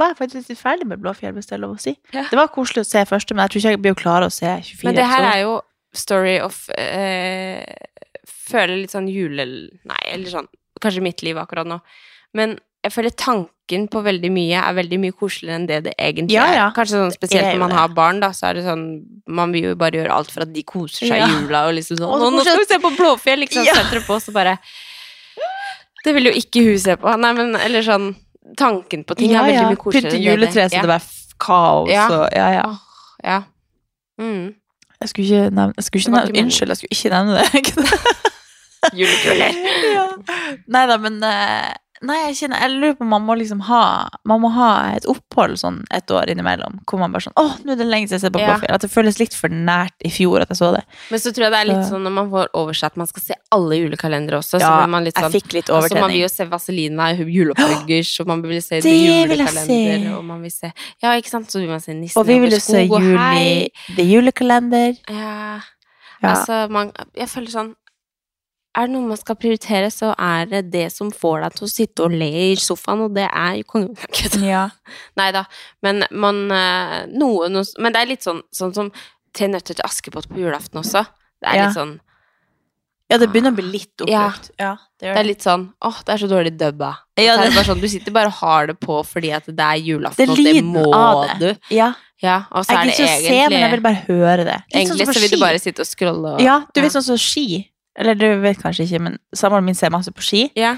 var jeg faktisk litt ferdig med Blåfjell, hvis det er lov å si. Ja. Det var koselig å se første, men jeg tror ikke jeg blir klar å se 24 Men det her er jo story of eh, Føler litt sånn jule... Nei, eller sånn Kanskje mitt liv akkurat nå. Men jeg føler tanken på veldig mye er veldig mye koseligere enn det det egentlig Ja, ja. er. Kanskje sånn spesielt når man har barn, da, så er det sånn Man vil jo bare gjøre alt for at de koser seg i Ja. jula, og liksom sånn og så nå skal vi se på Blåfjell, liksom. Ja. Setter det på, så bare Det vil jo ikke hun se på. Nei, men eller sånn Tanken på ting er veldig mye koseligere Pynte juletre så det var kaos Ja. og Ja, ja. Ja. Mm. Jeg skulle ikke nevne, jeg skulle ikke nevne. Unnskyld, jeg skulle ikke nevne det. (laughs) Julekuler. ja. Nei da, men eh, Nei, jeg kjenner Jeg lurer på man må liksom ha Man må ha et opphold sånn et år innimellom, hvor man bare sånn Å, nå er det lenge siden jeg har sett på Ja. Blåfjell. At det føles litt for nært i fjor at jeg så det. Men så tror jeg det er litt Så- sånn når man får oversatt Man skal se alle julekalendere også, så blir man litt sånn jeg fikk litt altså, Man overtenning. vil jo se Vazelina i juleoppbyggers, og man vil se (gasps) Det vil jeg julekalender, se. og man vil se Ja, ikke sant? Så vil man se Nissen Og vi over se skog og juli hei. The Julekalender. Ja, Ja. altså man Jeg føler sånn er det noe man skal prioritere, så er det det som får deg til å sitte og le i sofaen, og det er jo kongen. (laughs) ja. Nei da, men man eh, noe, noe Men det er litt sånn, sånn som Tre nøtter til Askepott på julaften også. Det er Ja. litt sånn ja, det begynner å bli litt Ja. oppbrukt. Ja, det gjør Det er litt sånn åh, det er så dårlig dubba. Ja, så det det- sånn, du sitter bare og har det på fordi at det er julaften, og det må det. du. Ja. Ja, og så Jeg er det gidder ikke å se, men jeg vil bare høre det. Litt sånn Egentlig som så vil du bare sitte og scrolle og Ja, du vet ja. sånn som ski. Eller du vet kanskje ikke, men samboeren min ser masse på ski. Ja.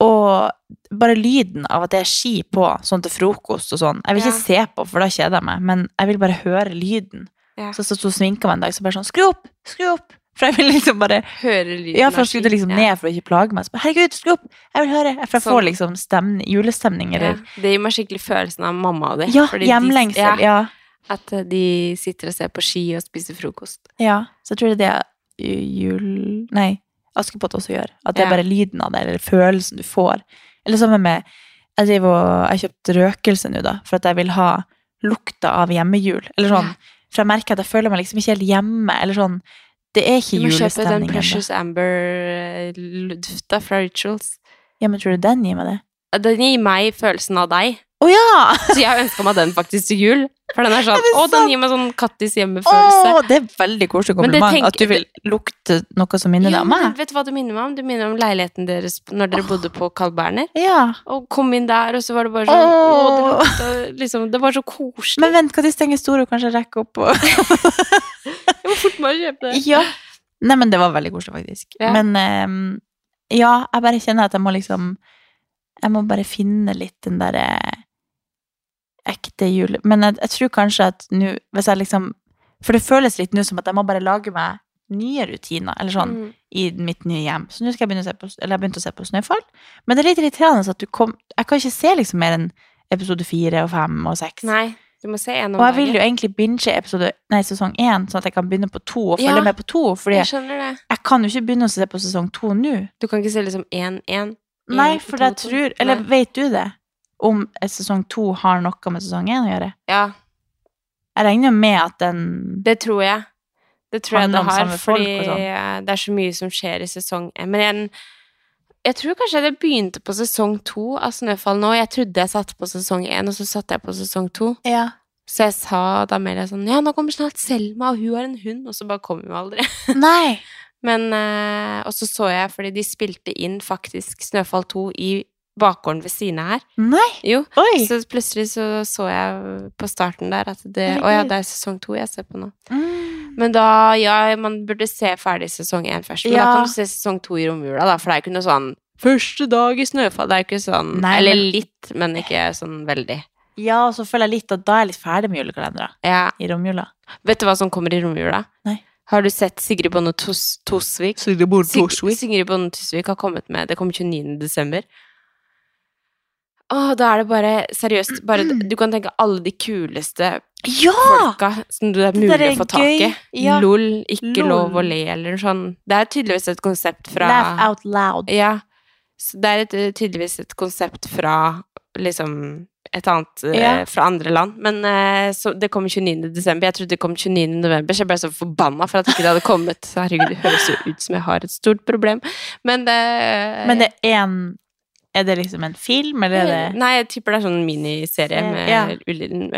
Og bare lyden av at det er ski på, sånn til frokost og sånn. Jeg vil ikke se på, for da kjeder jeg meg, men jeg vil bare høre lyden. Ja. Så så, så sminka meg en dag, så bare sånn Skru opp! Skru opp! For jeg vil liksom bare Høre lyden Ja, for jeg skulle liksom ned for å ikke plage meg. Så bare, Herregud, skru opp! Jeg vil høre! For jeg Sånn. får liksom stemning, julestemning, Ja. Det gir meg skikkelig følelsen av mamma og det. Ja, hjemlengsel. de- ja, Ja. At de sitter og ser på ski og spiser frokost. Ja, så jeg tror det er det jul... Nei, Askepott også gjør. At det er bare lyden av det, eller følelsen du får. Eller sammen med Jeg driver og Jeg har kjøpt røkelse nå, da, for at jeg vil ha lukta av hjemmejul. Eller sånn. For jeg merker at jeg føler meg liksom ikke helt hjemme. Eller sånn Det er ikke Du må kjøpe den. Precious Amber-lufta fra Rituals. Ja, men tror du den gir meg det? Den gir meg følelsen av deg. Å ja! (laughs) Så jeg ønska meg den faktisk til jul. For den er sånn Er Å, den gir meg sånn Kattis hjemme-følelse. Å, det er veldig koselig kompliment. tenk, At du vil lukte noe som minner deg Ja, om meg. vet du hva du minner meg om? Du minner om leiligheten deres når dere bodde på Carl Berner. Ja. Og kom inn der, og så var det bare sånn Å, det lukte, liksom Det var så koselig. Men vent, Kattis stenger store, og kanskje rekker opp og (laughs) jeg må fort å kjøpe det. Ja. Nei, men det var veldig koselig, faktisk. Ja. Men um, ja, jeg bare kjenner at jeg må liksom Jeg må bare finne litt den derre ekte jule... Men jeg, jeg tror kanskje at nå Hvis jeg liksom For det føles litt nå som at jeg må bare lage meg nye rutiner, eller sånn, Mm. i mitt nye hjem. Så nå skal jeg begynne å se på Eller jeg begynte å se på Snøfall. Men det er litt irriterende at du kom Jeg kan ikke se liksom mer enn episode fire og fem og seks. Nei, du må se en om Og jeg vil jo egentlig binge episode, nei, sesong én, sånn at jeg kan begynne på to og følge Ja, med på to. Fordi Jeg jeg kan jo ikke begynne å se på sesong to nå. Du kan ikke se liksom én-én. Nei, for jeg tror Eller Nei. vet du det? Om sesong to har noe med sesong én å gjøre? Ja, Jeg regner med at den det tror jeg. Det tror jeg det har, fordi sånn. eh, det er så mye som skjer i sesong én. Men jeg, jeg tror kanskje det begynte på sesong to av Snøfall nå. Jeg trodde jeg satte på sesong én, og så satte jeg på sesong to. Ja. Så jeg sa da Amelia sånn Ja, nå kommer snart Selma, og hun har en hund. Og så bare kom hun aldri. (laughs) Nei! Men eh, Og så så jeg, fordi de spilte inn faktisk Snøfall 2 i bakgården ved siden av her. Nei! Jo. Oi! Så plutselig så, så jeg på starten der at det Å ja, det er sesong to jeg ser på nå. Mm. Men da, ja, man burde se ferdig sesong én først. Men da kan du se sesong to i romjula, da, for det er jo ikke noe sånn Første dag i Snøfall. Det er jo ikke sånn Nei, Eller men- litt, men ikke sånn veldig. Ja, og så føler jeg litt at da er jeg litt ferdig med julekalendere Ja. i romjula. Vet du hva som kommer i romjula? Nei. Har du sett Sigrid Bonde Tos Tosvik? Sig Sigrid Bonde Tosvik har kommet med Det kommer 29. desember. Å, da er det bare Seriøst, bare Du kan tenke alle de kuleste Ja! folka som det er mulig Det er å få tak i. Ja. LOL, ikke Lol. lov å le, eller sånn. Det er tydeligvis et konsept fra Laugh out loud. Ja. Så det er et, tydeligvis et konsept fra liksom et annet eh, Ja. fra andre land. Men eh, så det kom 29. desember. Jeg trodde det kom 29. november, så jeg ble så forbanna for at ikke det hadde kommet. Herregud, det høres jo ut som jeg har et stort problem. Men det Men det er en Er det liksom en film, eller er det Nei, jeg tipper det er sånn miniserie med, Ja.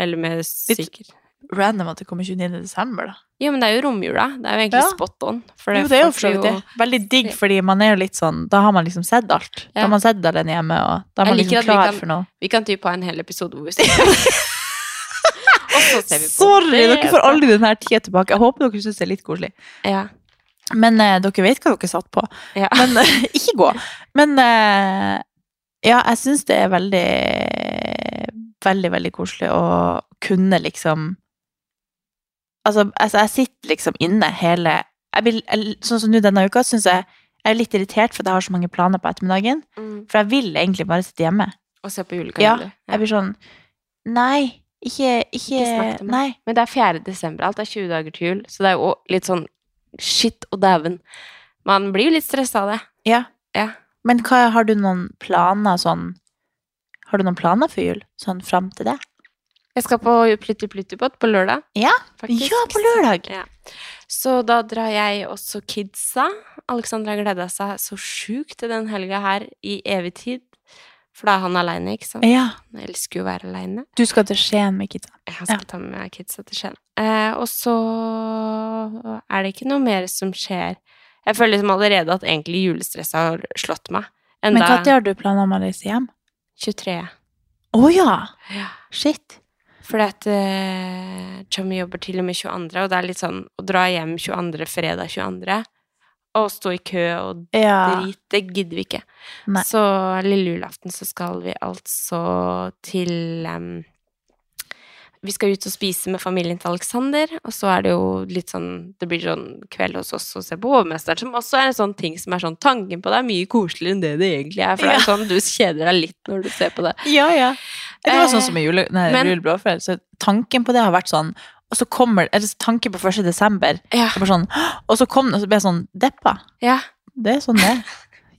eller med sikkert random at det kommer 29. desember, da? Jo, men det er jo romjula. Det er jo egentlig Ja. spot on. Jo, det er jo for så vidt det. Veldig digg, fordi man er jo litt sånn Da har man liksom sett alt. Da har man sett alene hjemme, og da er man liksom klar kan- for noe. Vi kan type ha en hel episode hvor vi ser (laughs) Og så Sorry, dere får aldri den her tida tilbake. Jeg håper dere syns det er litt koselig. Ja. Men eh, dere vet hva dere satt på. Ja. Men eh, (laughs) ikke gå. Men eh, ja, jeg syns det er veldig, veldig, veldig koselig å kunne liksom Altså, altså jeg sitter liksom inne hele jeg vil, jeg, Sånn som nå denne uka, syns jeg jeg er litt irritert for at jeg har så mange planer på ettermiddagen. Mm. For jeg vil egentlig bare sitte hjemme. Og se på Ja, jeg blir sånn Nei, ikke Ikke, Ikke. Nei. Men det er 4. desember. Alt er 20 dager til jul. Så det er jo litt sånn shit og dæven. Man blir jo litt stressa av det. Ja. Ja. Men hva, har du noen planer sånn Har du noen planer for jul? Sånn fram til det? Jeg skal på Plutti Pluttipott på lørdag. Ja, faktisk. ja på lørdag! Ja. Så da drar jeg også kidsa. Alexandra gleda seg så sjukt til den helga her i evig tid. For da er han aleine, ikke sant? Ja. Han elsker jo å være aleine. Du skal til Skien med kidsa. Jeg skal ta med kidsa til Skien. Eh, og så er det ikke noe mer som skjer. Jeg føler liksom allerede at egentlig julestresset har slått meg. Men Enda når har du planer om å reise hjem? 23. Å ja! Ja. Shit. Fordi at uh, Chummy jobber til og med 22., og det er litt sånn å dra hjem 22., fredag 22., og stå i kø og Ja. drit, det gidder vi ikke. Nei. Så lille julaften så skal vi altså til em, Vi skal ut og spise med familien til Alexander, og så er det jo litt sånn Det blir sånn kveld hos oss og se på Hovmesteren, som også er en sånn ting som er sånn Tanken på det er mye koseligere enn det det egentlig er, for det er sånn du kjeder deg litt når du ser på det. Ja, ja. Det var Eh, sånn som i jule, nei, men- juleblåfjell, så tanken på det har vært sånn Og så kommer Eller tanken på 1. desember, Ja. sånn Og så kom det, og så ble jeg sånn deppa. ja. Det er sånn det er.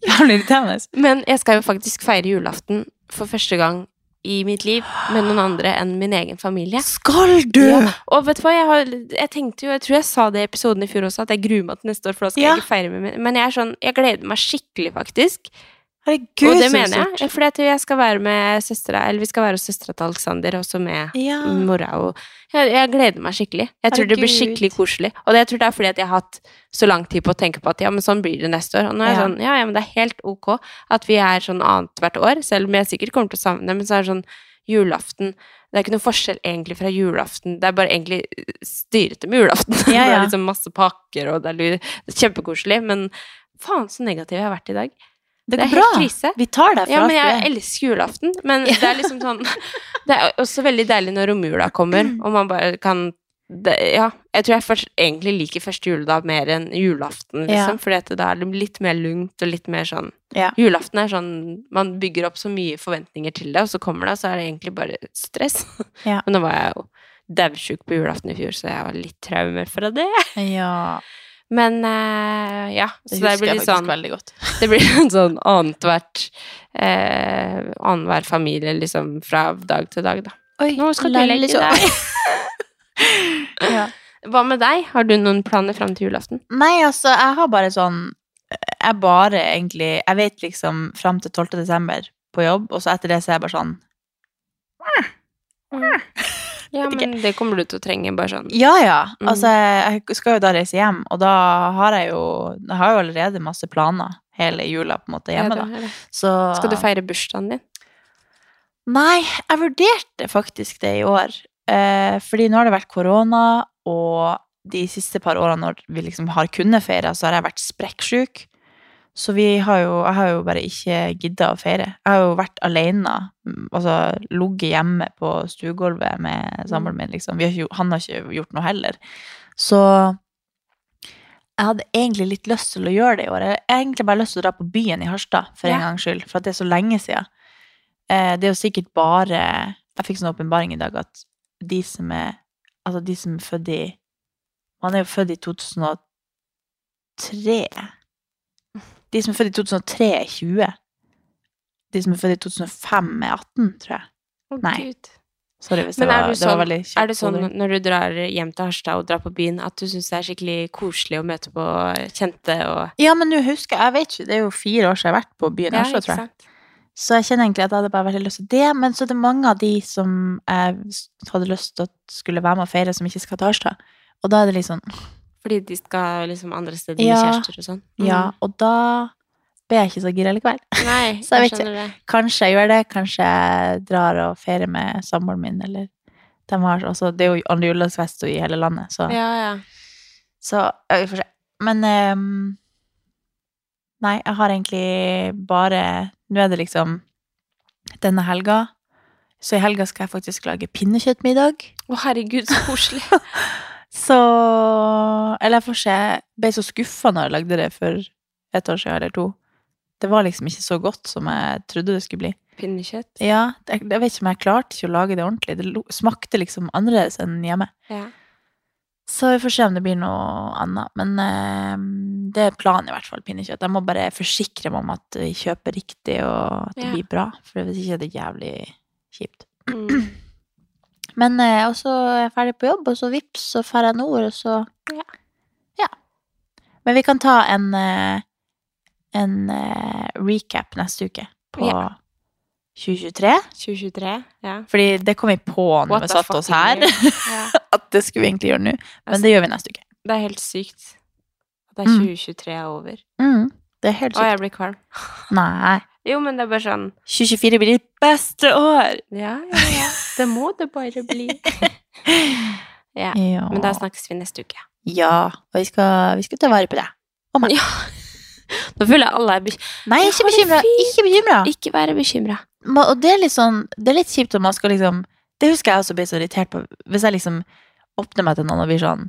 (laughs) Jævlig irriterende. Men jeg skal jo faktisk feire julaften for første gang i mitt liv med noen andre enn min egen familie. Skal du? Ja. Og vet du hva, jeg, har, jeg tenkte jo, jeg tror jeg sa det i episoden i fjor også, at jeg gruer meg til neste år, for da skal Ja. jeg ikke feire med min Men jeg er sånn, jeg gleder meg skikkelig, faktisk. Herregud, og det mener jeg. stort. Fordi at jeg skal være med søstera, eller vi skal være hos søstera til Alexander, også med Ja. mora og jeg, jeg gleder meg skikkelig. Jeg tror det blir skikkelig koselig. Og det, jeg tror det er fordi at jeg har hatt så lang tid på å tenke på at ja, men sånn blir det neste år. Og nå er jeg Ja. sånn, ja, ja, men det er helt ok at vi er sånn annethvert år, selv om jeg sikkert kommer til å savne men så er det sånn julaften Det er ikke noe forskjell egentlig fra julaften. Det er bare egentlig styrete med julaften. (laughs) Ja, Det er liksom masse pakker, og det er det er kjempekoselig, men faen så negativ jeg har vært i dag. Det Det går helt bra. krise. Vi tar deg for Ja, men jeg er. elsker julaften. Men det er liksom sånn (laughs) Det er også veldig deilig når romjula kommer, Mm. og man bare kan det, Ja. Jeg tror jeg først, egentlig liker første juledag mer enn julaften, liksom. Ja. For da er det litt mer lugnt og litt mer sånn Ja. Julaften er sånn Man bygger opp så mye forventninger til det, og så kommer det, og så er det egentlig bare stress. (laughs) Ja. Men nå var jeg jo daudsjuk på julaften i fjor, så jeg var litt traumer fra det. Ja, Men uh, ja, det så det husker blir litt sånn (laughs) det blir en sånn annethvert eh, Annenhver familie, liksom, fra dag til dag, da. Oi, Nå skal du legge deg. (laughs) (laughs) ja. Hva med deg? Har du noen planer fram til julaften? Nei, altså, jeg har bare sånn Jeg bare egentlig Jeg vet liksom fram til 12. desember på jobb, og så etter det så er jeg bare sånn Ja, men det kommer du til å trenge, bare sånn. Ja, ja. Mm. Altså, jeg skal jo da reise hjem, og da har jeg jo Jeg har jo allerede masse planer hele jula på en måte hjemme, da. Så Skal du feire bursdagen din? Nei, jeg vurderte faktisk det i år. Eh, fordi nå har det vært korona, og de siste par årene når vi liksom har kunnet feire, så har jeg vært sprekksjuk. Så vi har jo, jeg har jo bare ikke gidda å feire. Jeg har jo vært alene, altså ligget hjemme på stuegulvet med samboeren min, liksom. Vi har ikke, han har ikke gjort noe heller. Så jeg hadde egentlig litt lyst til å gjøre det i år. Jeg har egentlig bare lyst til å dra på byen i Harstad, for Ja. en gangs skyld, for det er så lenge siden. Eh, det er jo sikkert bare Jeg fikk sånn åpenbaring i dag at de som er Altså, de som er født i Man er jo født i 2003. De som er født i 2003, er 20. De som er født i 2005, er 18, tror jeg. Å, Nei. Gud. Sorry hvis det var, det var sånn, veldig kjapt. er det sånn når du drar hjem til Harstad og drar på byen, at du syns det er skikkelig koselig å møte på kjente og Ja, men nå husker jeg Jeg vet ikke, det er jo fire år siden jeg har vært på byen i Harstad, tror jeg. sant? Så jeg kjenner egentlig at jeg hadde bare veldig lyst til det. Men så er det mange av de som jeg hadde lyst til at skulle være med og feire, som ikke skal til Harstad. Og da er det litt sånn Fordi de skal liksom andre steder Ja. med kjærester og sånn? Ja, og da blir jeg ikke så gira likevel. (laughs) Nei, (laughs) Så jeg vet skjønner det. Kanskje jeg gjør det, kanskje jeg drar og feirer med samboeren min, eller de har, også Det er jo andre julefest i hele landet, så, Ja, ja. så vi får se. Men um, Nei, jeg har egentlig bare Nå er det liksom denne helga. Så i helga skal jeg faktisk lage pinnekjøttmiddag. Å, herregud, så koselig. (laughs) Så Eller jeg får se. Jeg ble så skuffa når jeg lagde det for et år siden eller to. Det var liksom ikke så godt som jeg trodde det skulle bli. Pinnekjøtt. Ja, jeg, jeg vet ikke om jeg klarte ikke å lage det ordentlig. Det smakte liksom annerledes enn hjemme. Ja. Så vi får se om det blir noe annet. Men eh, det er planen i hvert fall, pinnekjøtt. Jeg må bare forsikre meg om at vi kjøper riktig, og at det Ja. blir bra. For hvis ikke er det jævlig kjipt. Mm. Men eh, og så er jeg ferdig på jobb, og så vips, så drar jeg nord, og så Ja. Ja. Men vi kan ta en eh, en eh, recap neste uke på Ja. 2023. 2023, ja. Fordi det kom vi på når What vi the satte oss her. Ja. (laughs) at det skulle vi egentlig gjøre nå. Men Altså, det gjør vi neste uke. Det er helt sykt. At det er Mm. 2023 er over. Mm, det er helt Å, sykt. jeg blir kvalm. Nei. Jo, men det er bare sånn 2024 blir ditt beste år! Ja, ja, ja. Det må det bare bli. ja. Ja. Men da snakkes vi neste uke. ja. Og vi skal, vi skal ta vare på deg. Og meg. Ja. Nå føler jeg alle er bekymra. Nei, ikke bekymra. Ikke bekymra. Ikke være bekymra. Og det er litt sånn Det er litt kjipt om man skal liksom Det husker jeg også ble så irritert på. Hvis jeg liksom åpner meg til noen og blir sånn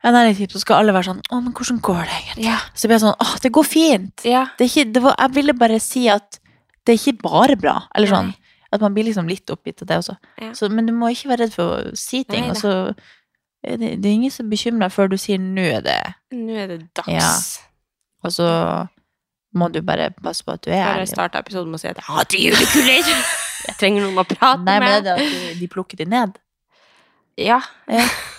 Ja, det er litt kjipt, så skal alle være sånn Å, men hvordan går det egentlig? Ja. Så blir jeg sånn Å, det går fint. Ja. Det er ikke, det var, jeg ville bare si at det er ikke bare bra. Eller sånn. Nei. At man blir liksom litt oppgitt av det også. Ja. Så, men du må ikke være redd for å si ting. Nei Og så er det, det er ingen som er bekymra før du sier 'nå er det', Nå er det dags. Ja. og så må du bare passe på at du er Bare ærlig. starte episoden med å si at jeg hater julekuler. (laughs) Jeg trenger noen å prate Nei, men det er det at de, de plukker de ned? Ja. Ja. (laughs)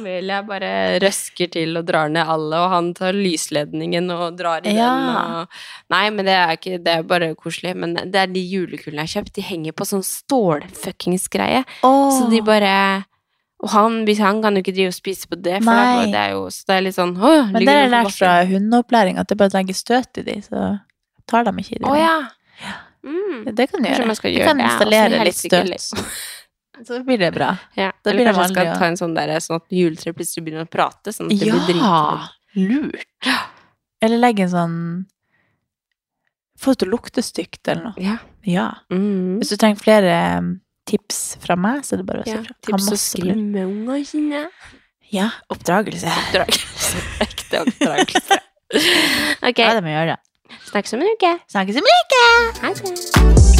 Amelia bare røsker til og drar ned alle, og han tar lysledningen og drar i Ja. den. Og... Nei, men det er ikke Det er bare koselig. Men det er de julekulene jeg har kjøpt. De henger på sånn stålfuckings-greie. Så de bare Og han, han kan jo ikke drive og spise på det, for Nei. det er jo så det er litt sånn åh, Men det har jeg lært fra hundeopplæring, at det bare legger støt i de, så tar de ikke i de. Oh, ja. Mm. Det kan du gjøre. Jeg gjøre kan det, installere litt støt. Så blir det bra. Ja. Da Eller blir kanskje jeg skal ta en sånn der, sånn at juletreet plutselig begynner å prate. Sånn at det blir Ja! dritredd. Lurt. Eller legge en sånn Få det til å lukte stygt, eller noe. Ja. Ja. Mm. Hvis du trenger flere um, tips fra meg, så er det bare å si fra. Ja, tips og masse skrim med ungene sine. Ja, oppdragelse. Oppdragelse. (laughs) Ekte oppdragelse. Ok, Ja, det må gjøre. snakkes om en uke. Snakkes om en uke! Ha det.